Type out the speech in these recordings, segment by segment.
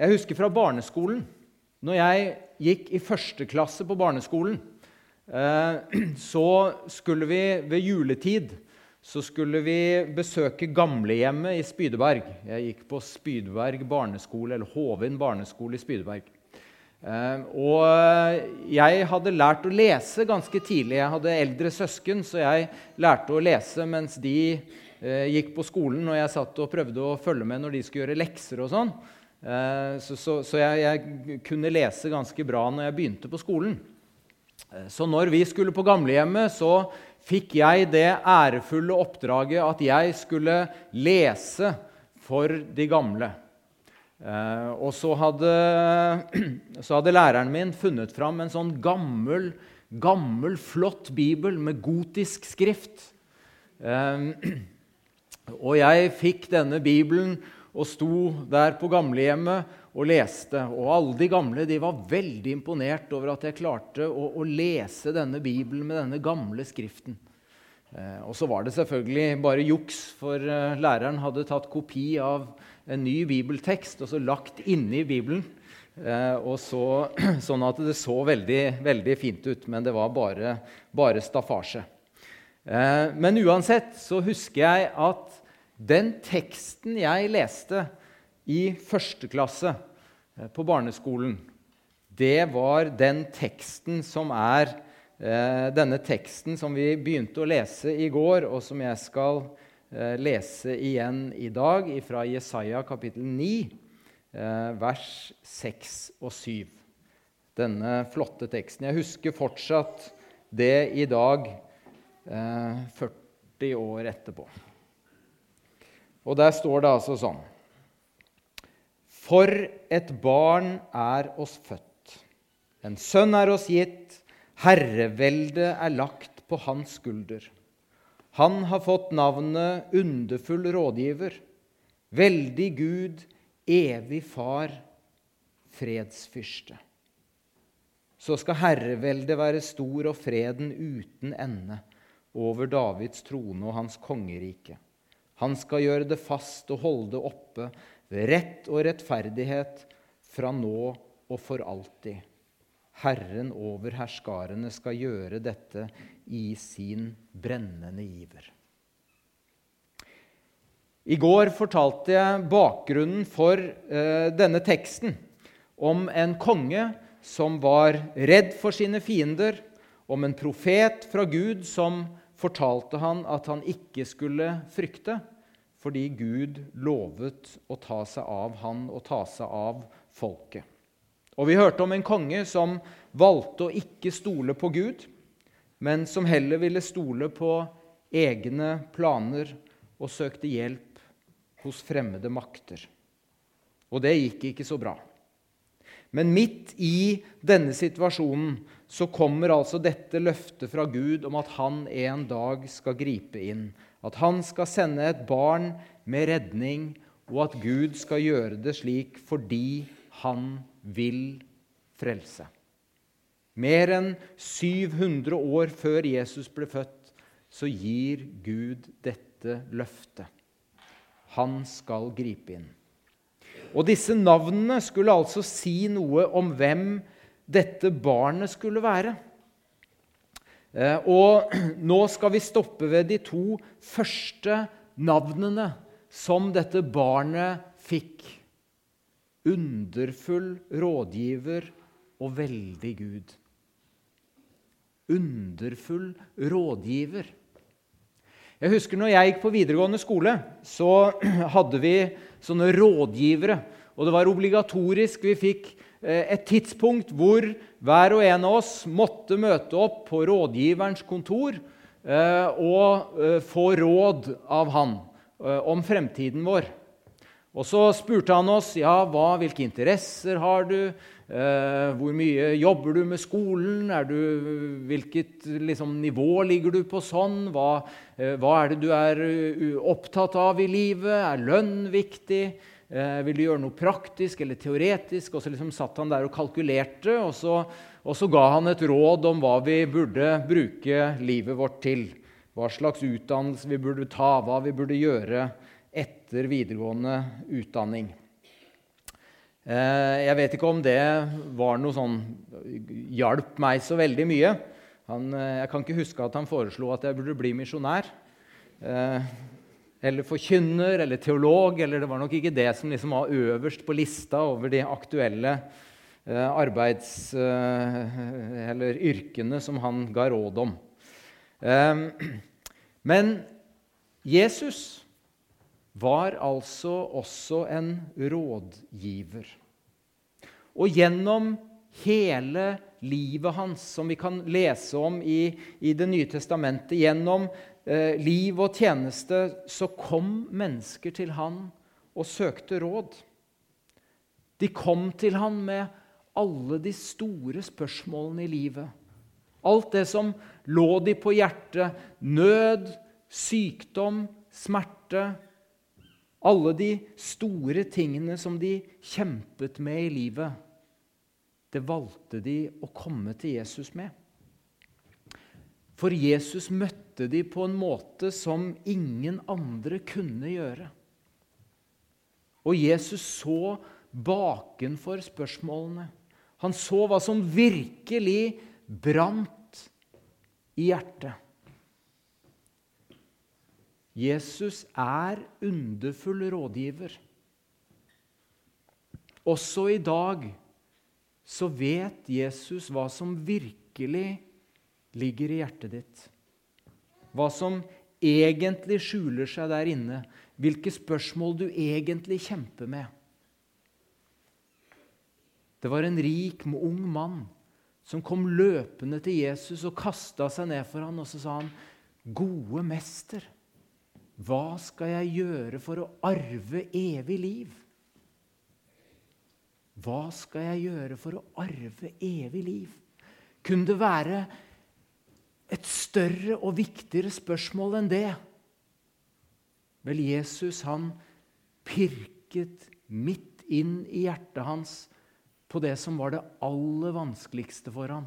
jeg husker fra barneskolen. Når jeg gikk i første klasse på barneskolen, eh, så skulle vi ved juletid så skulle vi besøke gamlehjemmet i Spydeberg. Jeg gikk på Spydeberg barneskole, eller Hovin barneskole i Spydeberg. Eh, og jeg hadde lært å lese ganske tidlig. Jeg hadde eldre søsken, så jeg lærte å lese mens de eh, gikk på skolen, og jeg satt og prøvde å følge med når de skulle gjøre lekser og sånn. Eh, så, så, så jeg, jeg, kunne lese ganske bra når jeg begynte på skolen. Så når vi skulle på gamlehjemmet, så fikk jeg det ærefulle oppdraget at jeg skulle lese for de gamle. Eh, og så hadde, så hadde, læreren min funnet fram en sånn gammel, gammel, flott bibel med gotisk skrift. Eh, og jeg fikk denne bibelen og sto der på gamlehjemmet og leste. Og alle de gamle de var veldig imponert over at jeg klarte å, å lese denne bibelen med denne gamle skriften. Eh, og så var det selvfølgelig bare juks, for eh, læreren hadde tatt kopi av en ny bibeltekst og så lagt inni Bibelen. Eh, og så, sånn at det så veldig, veldig fint ut, men det var bare, bare staffasje. Eh, men uansett så husker jeg at den teksten jeg leste i første klasse eh, på barneskolen, det var den teksten som er eh, denne teksten som vi begynte å lese i går, og som jeg skal eh, lese igjen i dag, fra Jesaja kapittel 9, vers 6 og 7. Denne flotte teksten. Jeg husker fortsatt det i dag, 40 år etterpå. Og der står det altså sånn for et barn er oss født, en sønn er oss gitt, herreveldet er lagt på hans skulder. Han har fått navnet Underfull rådgiver, veldig Gud, evig far, fredsfyrste. Så skal herreveldet være stor og freden uten ende over Davids trone og hans kongerike. Han skal gjøre det fast og holde det oppe ved rett og rettferdighet fra nå og for alltid. Herren over herskarene skal gjøre dette i sin brennende iver. I går fortalte jeg bakgrunnen for uh, denne teksten om en konge som var redd for sine fiender, om en profet fra Gud som fortalte han at han ikke skulle frykte fordi Gud lovet å ta seg av han og ta seg av folket. Og Vi hørte om en konge som valgte å ikke stole på Gud, men som heller ville stole på egne planer og søkte hjelp hos fremmede makter. Og det gikk ikke så bra. Men midt i denne situasjonen så kommer altså dette løftet fra Gud om at han en dag skal gripe inn at han skal sende et barn med redning, og at Gud skal gjøre det slik fordi han vil frelse. Mer enn 700 år før Jesus ble født, så gir Gud dette løftet. Han skal gripe inn. Og disse navnene skulle altså si noe om hvem dette barnet skulle være. Eh, og nå skal vi stoppe ved de to første navnene som dette barnet fikk. Underfull rådgiver og veldig Gud. Underfull rådgiver. Jeg husker når jeg gikk på videregående skole, så hadde vi sånne rådgivere. Og det var obligatorisk. Vi fikk Eh, et tidspunkt hvor hver og en av oss måtte møte opp på rådgiverens kontor eh, og eh, få råd av han om fremtiden vår. Og Så spurte han oss ja, hva, hvilke interesser har du, hvor mye jobber du med skolen, du, hvilket liksom, nivå ligger du på sånn, hva, hva er det du er opptatt av i livet, er lønn viktig? Eh, vil du gjøre noe praktisk eller teoretisk? Og så liksom satt han der og kalkulerte, og så, og så ga han et råd om hva vi burde bruke livet vårt til. Hva slags utdannelse vi burde ta, hva vi burde gjøre etter videregående utdanning. Eh, jeg vet ikke om det var noe sånn hjalp meg så veldig mye. Han, eh, jeg kan ikke huske at han foreslo at jeg burde bli misjonær. Eh, eller forkynner eller teolog. eller Det var nok ikke det som liksom var øverst på lista over de aktuelle arbeids... eller yrkene som han ga råd om. Men Jesus var altså også en rådgiver. Og gjennom hele livet hans, som vi kan lese om i, i Det nye testamentet, gjennom eh, liv og tjeneste, så kom mennesker til han og søkte råd. De kom til han med alle de store spørsmålene i livet. Alt det som lå de på hjertet. Nød, sykdom, smerte, alle de store tingene som de kjempet med i livet, det valgte de å komme til Jesus med. For Jesus møtte de på en måte som ingen andre kunne gjøre. Og Jesus så bakenfor spørsmålene. Han så hva som virkelig brant i hjertet. Jesus er underfull rådgiver. Også i dag så vet Jesus hva som virkelig ligger i hjertet ditt. Hva som egentlig skjuler seg der inne. Hvilke spørsmål du egentlig kjemper med. Det var en rik, ung mann som kom løpende til Jesus og kasta seg ned for ham, og så sa han, 'Gode mester'. Hva skal jeg gjøre for å arve evig liv? Hva skal jeg gjøre for å arve evig liv? Kunne det være et større og viktigere spørsmål enn det? Vel, Jesus han pirket midt inn i hjertet hans på det som var det aller vanskeligste for ham.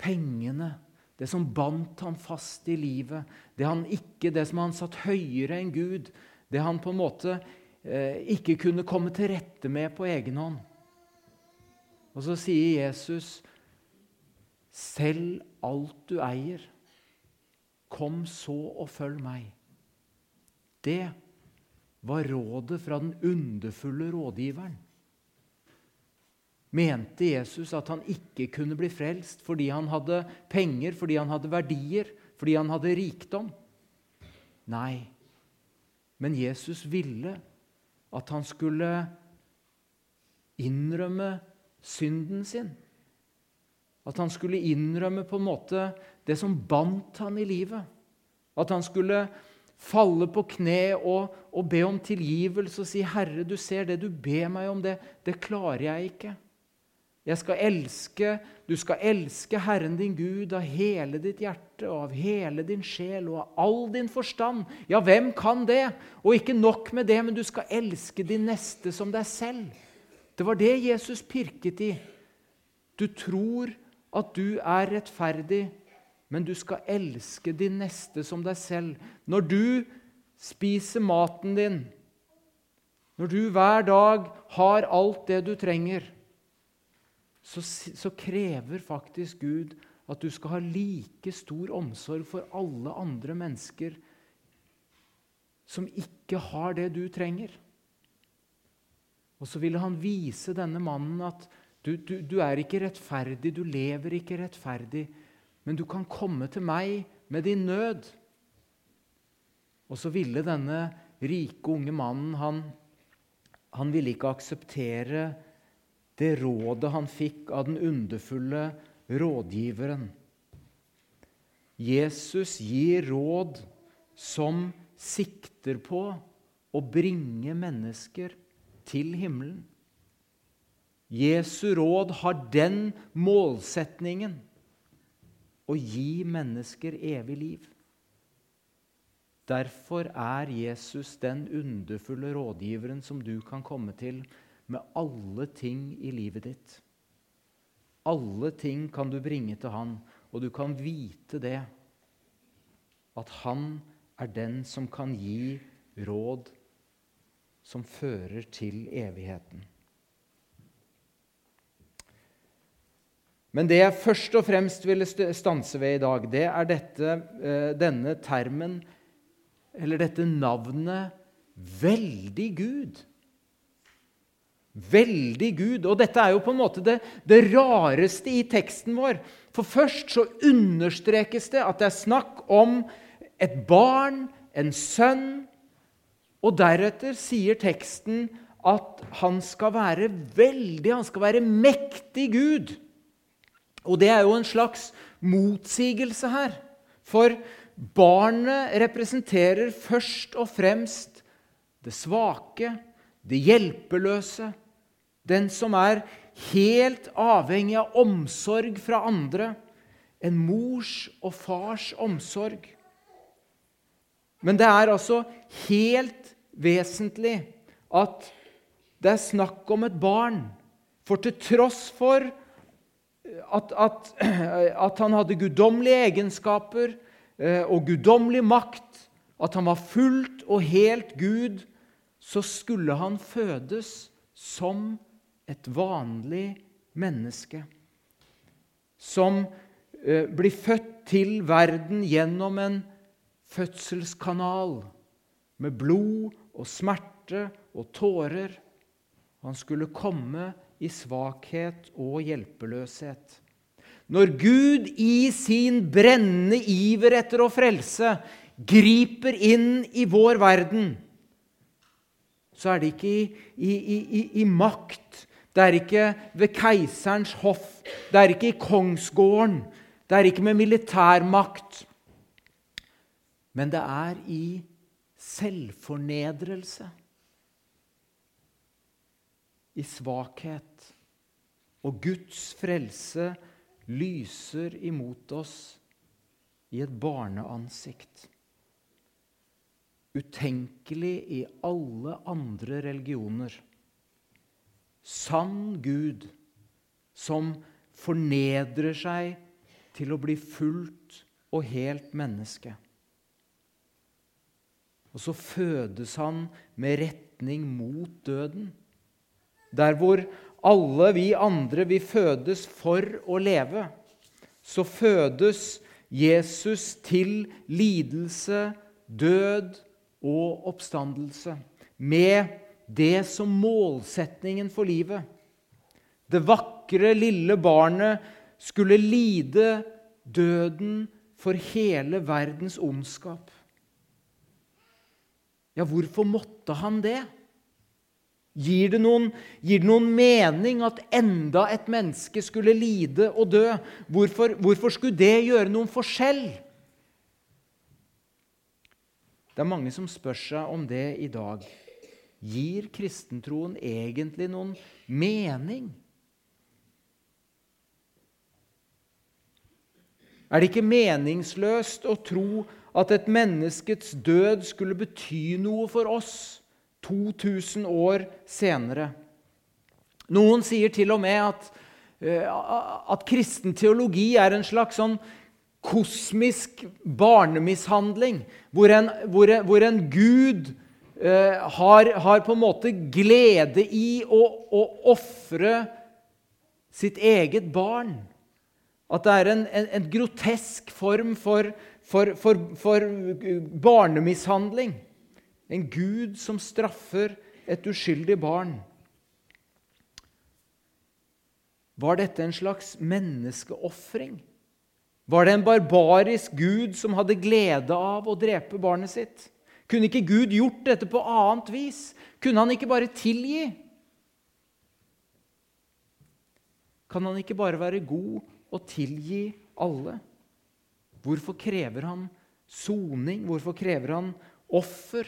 Pengene, det som bandt ham fast i livet, det, han ikke, det som han satt høyere enn Gud, det han på en måte eh, ikke kunne komme til rette med på egen hånd. Og så sier Jesus, 'Selg alt du eier. Kom så og følg meg.' Det var rådet fra den underfulle rådgiveren mente Jesus at han ikke kunne bli frelst fordi han hadde penger, fordi han hadde verdier, fordi han hadde rikdom. Nei, men Jesus ville at han skulle innrømme synden sin. At han skulle innrømme på en måte det som bandt han i livet. At han skulle falle på kne og, og be om tilgivelse og si, 'Herre, du ser det du ber meg om, det, det klarer jeg ikke.' Jeg skal elske, Du skal elske Herren din Gud av hele ditt hjerte og av hele din sjel og av all din forstand. Ja, hvem kan det? Og ikke nok med det, men du skal elske din neste som deg selv. Det var det Jesus pirket i. Du tror at du er rettferdig, men du skal elske din neste som deg selv. Når du spiser maten din, når du hver dag har alt det du trenger så, så krever faktisk Gud at du skal ha like stor omsorg for alle andre mennesker som ikke har det du trenger. Og så ville han vise denne mannen at du, du, du, er ikke rettferdig, du lever ikke rettferdig, men du kan komme til meg med din nød. Og så ville denne rike, unge mannen han, han ville ikke akseptere det rådet han fikk av den underfulle rådgiveren. Jesus gir råd som sikter på å bringe mennesker til himmelen. Jesu råd har den målsetningen å gi mennesker evig liv. Derfor er Jesus den underfulle rådgiveren som du kan komme til med alle ting i livet ditt. Alle ting kan du bringe til han, og du kan vite det. At han er den som kan gi råd som fører til evigheten. Men det jeg først og fremst ville stanse ved i dag, det er dette, eh, denne termen, eller dette navnet, veldig Gud. Veldig Gud. Og dette er jo på en måte det, det, rareste i teksten vår. For først så understrekes det at det er snakk om et barn, en sønn. Og deretter sier teksten at han skal være veldig, han skal være mektig Gud. Og det er jo en slags motsigelse her. For barnet representerer først og fremst det svake, det hjelpeløse, den som er helt avhengig av omsorg fra andre. En mors og fars omsorg. Men det er altså helt vesentlig at det er snakk om et barn. For til tross for at, at, at han hadde guddommelige egenskaper eh, og guddommelig makt, at han var fullt og helt Gud, så skulle han fødes som et vanlig menneske. Som eh, blir født til verden gjennom en fødselskanal med blod og smerte og tårer. Han skulle komme i svakhet og hjelpeløshet. Når Gud i sin brennende iver etter å frelse griper inn i vår verden, så er det ikke i, i, i, i makt, det er ikke ved keiserens hoff, det er ikke i kongsgården, det er ikke med militærmakt. Men det er i selvfornedrelse i svakhet. Og Guds frelse lyser imot oss i et barneansikt. Utenkelig i alle andre religioner. Sann Gud som fornedrer seg til å bli fullt og helt menneske. Og så fødes han med retning mot døden. Der hvor alle vi andre vi fødes for å leve, så fødes Jesus til lidelse, død og oppstandelse. Med det som målsetningen for livet. Det vakre, lille barnet skulle lide døden for hele verdens ondskap. Ja, hvorfor måtte han det? Gir det, noen, gir det, noen, mening at enda et menneske skulle lide og dø? Hvorfor, hvorfor, skulle det gjøre noen forskjell? Det er mange som spør seg om det i dag. Gir kristentroen egentlig noen mening? Er det ikke meningsløst å tro at et menneskets død skulle bety noe for oss? 2000 år senere. Noen sier til og med at, eh, at kristen teologi er en slags sånn kosmisk barnemishandling, hvor en, hvor en, hvor en gud har, har, på en måte glede i å, å ofre sitt eget barn. At det er en, en, en grotesk form for, for, for, for barnemishandling. En Gud som straffer et uskyldig barn. Var dette en slags menneskeofring? Var det en barbarisk gud som hadde glede av å drepe barnet sitt? Kunne ikke Gud gjort dette på annet vis? Kunne han ikke bare tilgi? Kan han ikke bare være god og tilgi alle? Hvorfor krever han soning? Hvorfor krever han offer?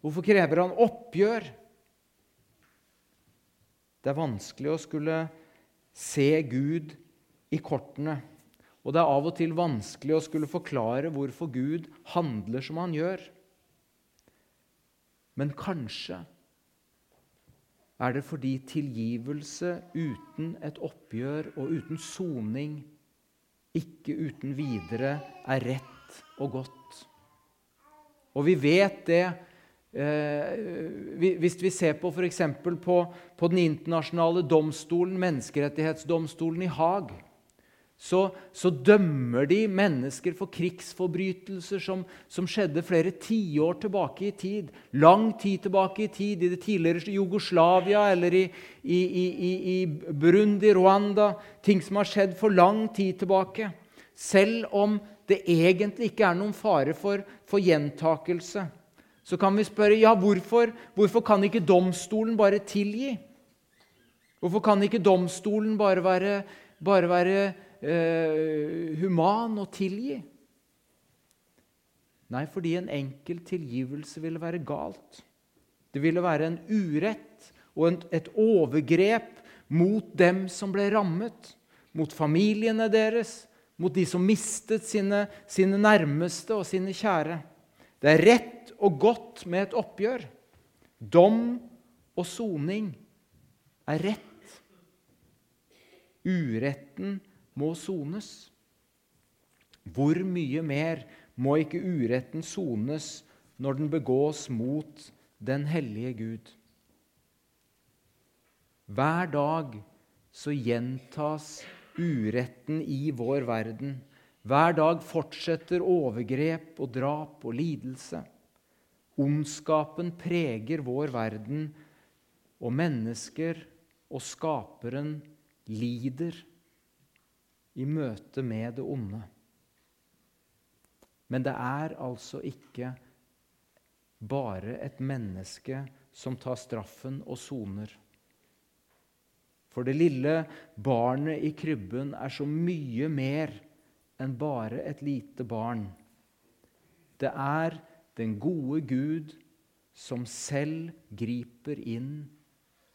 Hvorfor krever han oppgjør? Det er vanskelig å skulle se Gud i kortene. Og det er av og til vanskelig å skulle forklare hvorfor Gud handler som han gjør. Men kanskje er det fordi tilgivelse uten et oppgjør og uten soning ikke uten videre er rett og godt. Og vi vet det Eh, hvis vi ser på f.eks. På, på den internasjonale domstolen, menneskerettighetsdomstolen i Haag, så, så, dømmer de mennesker for krigsforbrytelser som, som skjedde flere tiår tilbake i tid. Lang tid tilbake i tid, i det tidligere Jugoslavia eller i, i, i, i Burundi, Rwanda. Ting som har skjedd for lang tid tilbake. Selv om det egentlig ikke er noen fare for, for gjentakelse så kan vi spørre ja, hvorfor, hvorfor kan ikke domstolen bare tilgi? Hvorfor kan ikke domstolen bare være, bare være eh, human og tilgi? Nei, fordi en enkel tilgivelse ville være galt. Det ville være en urett og et overgrep mot dem som ble rammet. Mot familiene deres, mot de som mistet sine, sine nærmeste og sine kjære. Det er rett og godt med et oppgjør. Dom og soning er rett. Uretten må sones. Hvor mye mer må ikke uretten sones når den begås mot den hellige Gud? Hver dag så gjentas uretten i vår verden. Hver dag fortsetter overgrep og drap og lidelse. Ondskapen preger vår verden, og mennesker og skaperen lider i møte med det onde. Men det er altså ikke bare et menneske som tar straffen og soner. For det lille barnet i krybben er så mye mer enn bare et lite barn. Det er den gode Gud som selv griper inn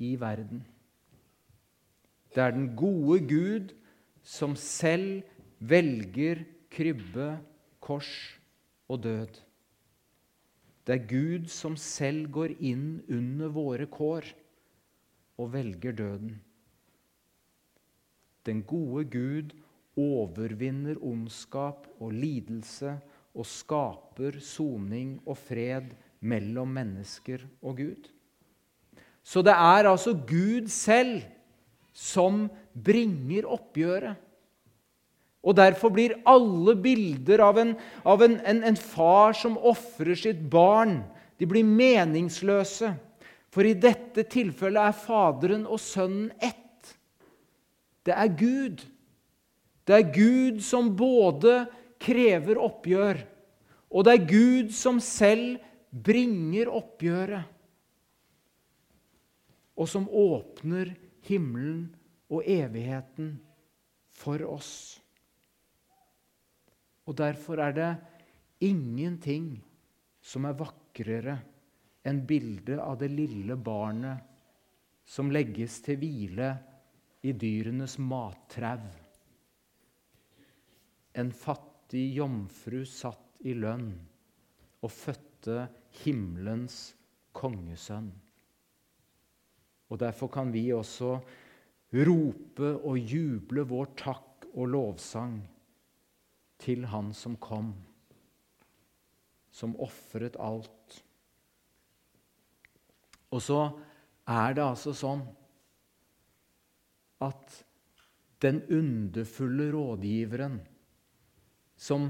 i verden. Det er den gode Gud som selv velger krybbe, kors og død. Det er Gud som selv går inn under våre kår og velger døden. Den gode Gud overvinner ondskap og lidelse og skaper soning og fred mellom mennesker og Gud. Så det er altså Gud selv som bringer oppgjøret. Og Derfor blir alle bilder av en, av en, en, en far som ofrer sitt barn, de blir meningsløse. For i dette tilfellet er Faderen og Sønnen ett. Det er Gud. Det er Gud som både krever oppgjør, og det er Gud som selv bringer oppgjøret, og som åpner himmelen og evigheten for oss. Og Derfor er det ingenting som er vakrere enn bildet av det lille barnet som legges til hvile i dyrenes mattrau. En fattig jomfru satt i lønn og fødte himmelens kongesønn. Og Derfor kan vi også rope og juble vår takk og lovsang til Han som kom, som ofret alt. Og så er det altså sånn at den underfulle rådgiveren som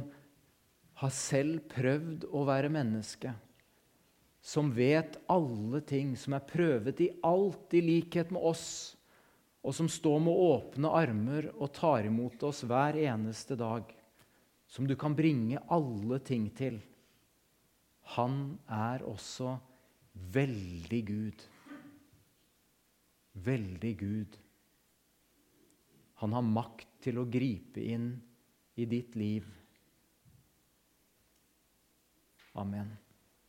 har selv prøvd å være menneske, som vet alle ting, som er prøvet i alt i likhet med oss, og som står med åpne armer og tar imot oss hver eneste dag, som du kan bringe alle ting til. Han er også veldig Gud. Veldig Gud. Han har makt til å gripe inn i ditt liv. Amen.